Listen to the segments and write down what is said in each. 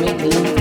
make me.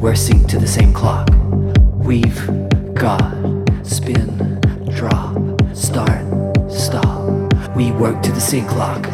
We're synced to the same clock. We've got spin, drop, start, stop. We work to the same clock.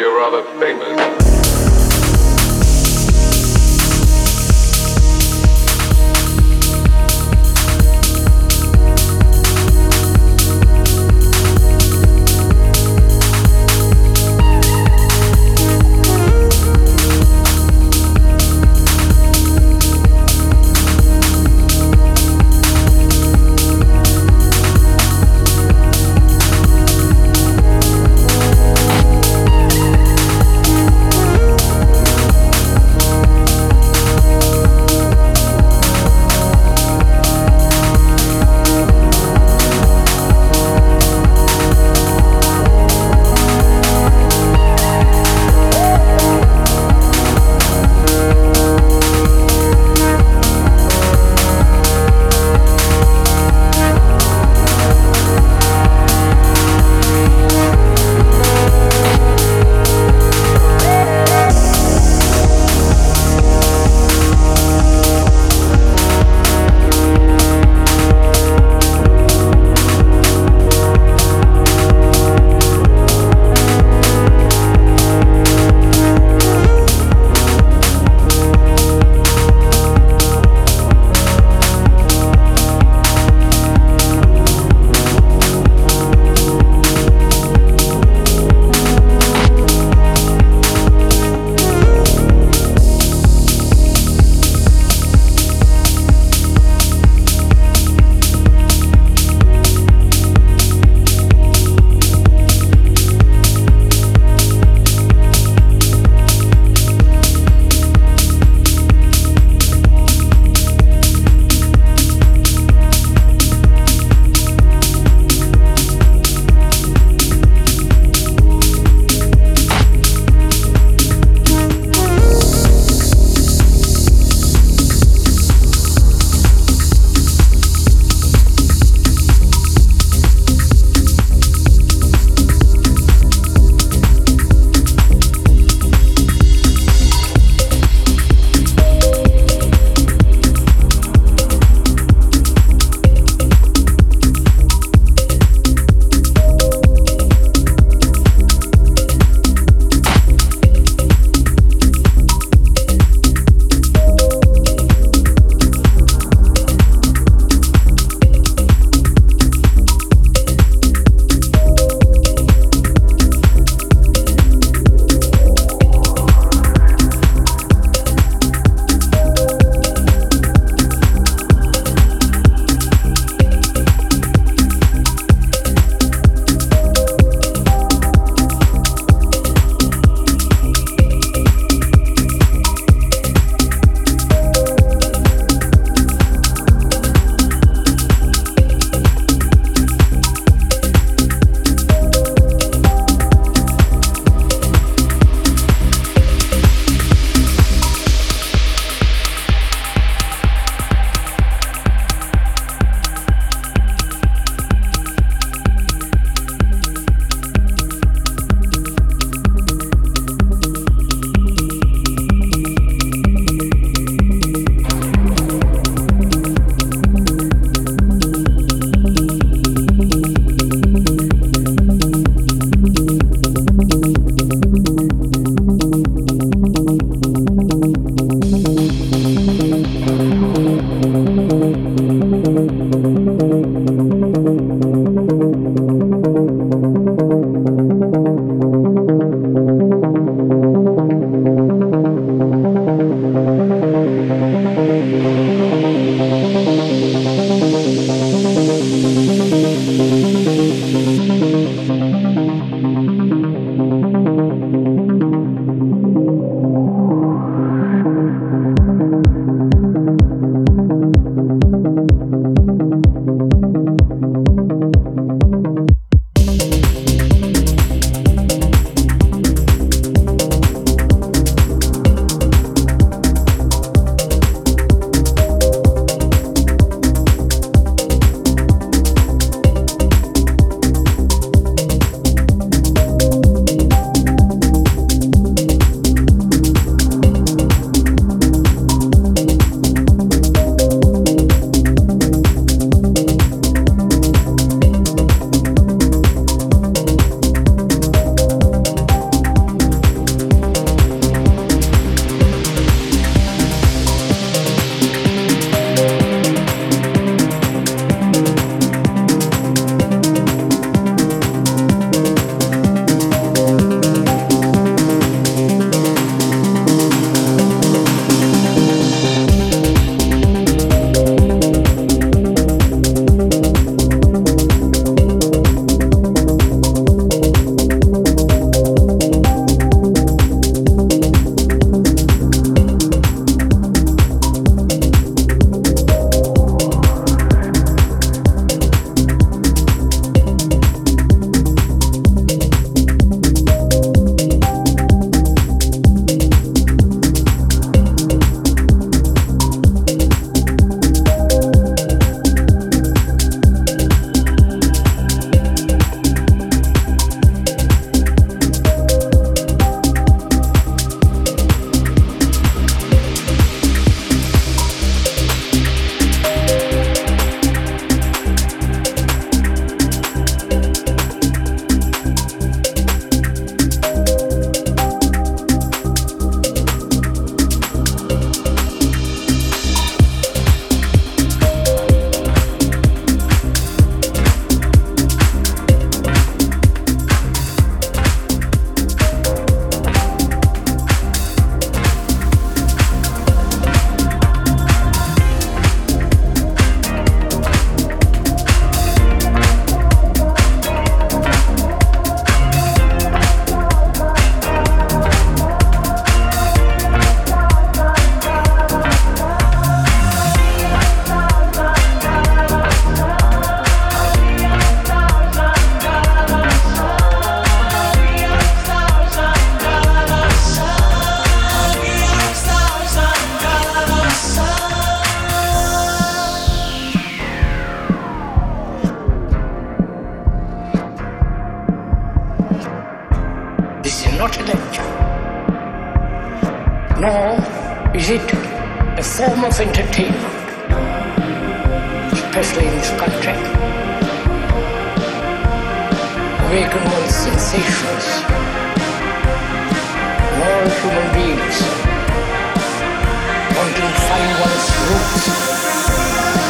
you're rather famous. In this country. Awaken one's sensations, all human beings. Wanting to find one's roots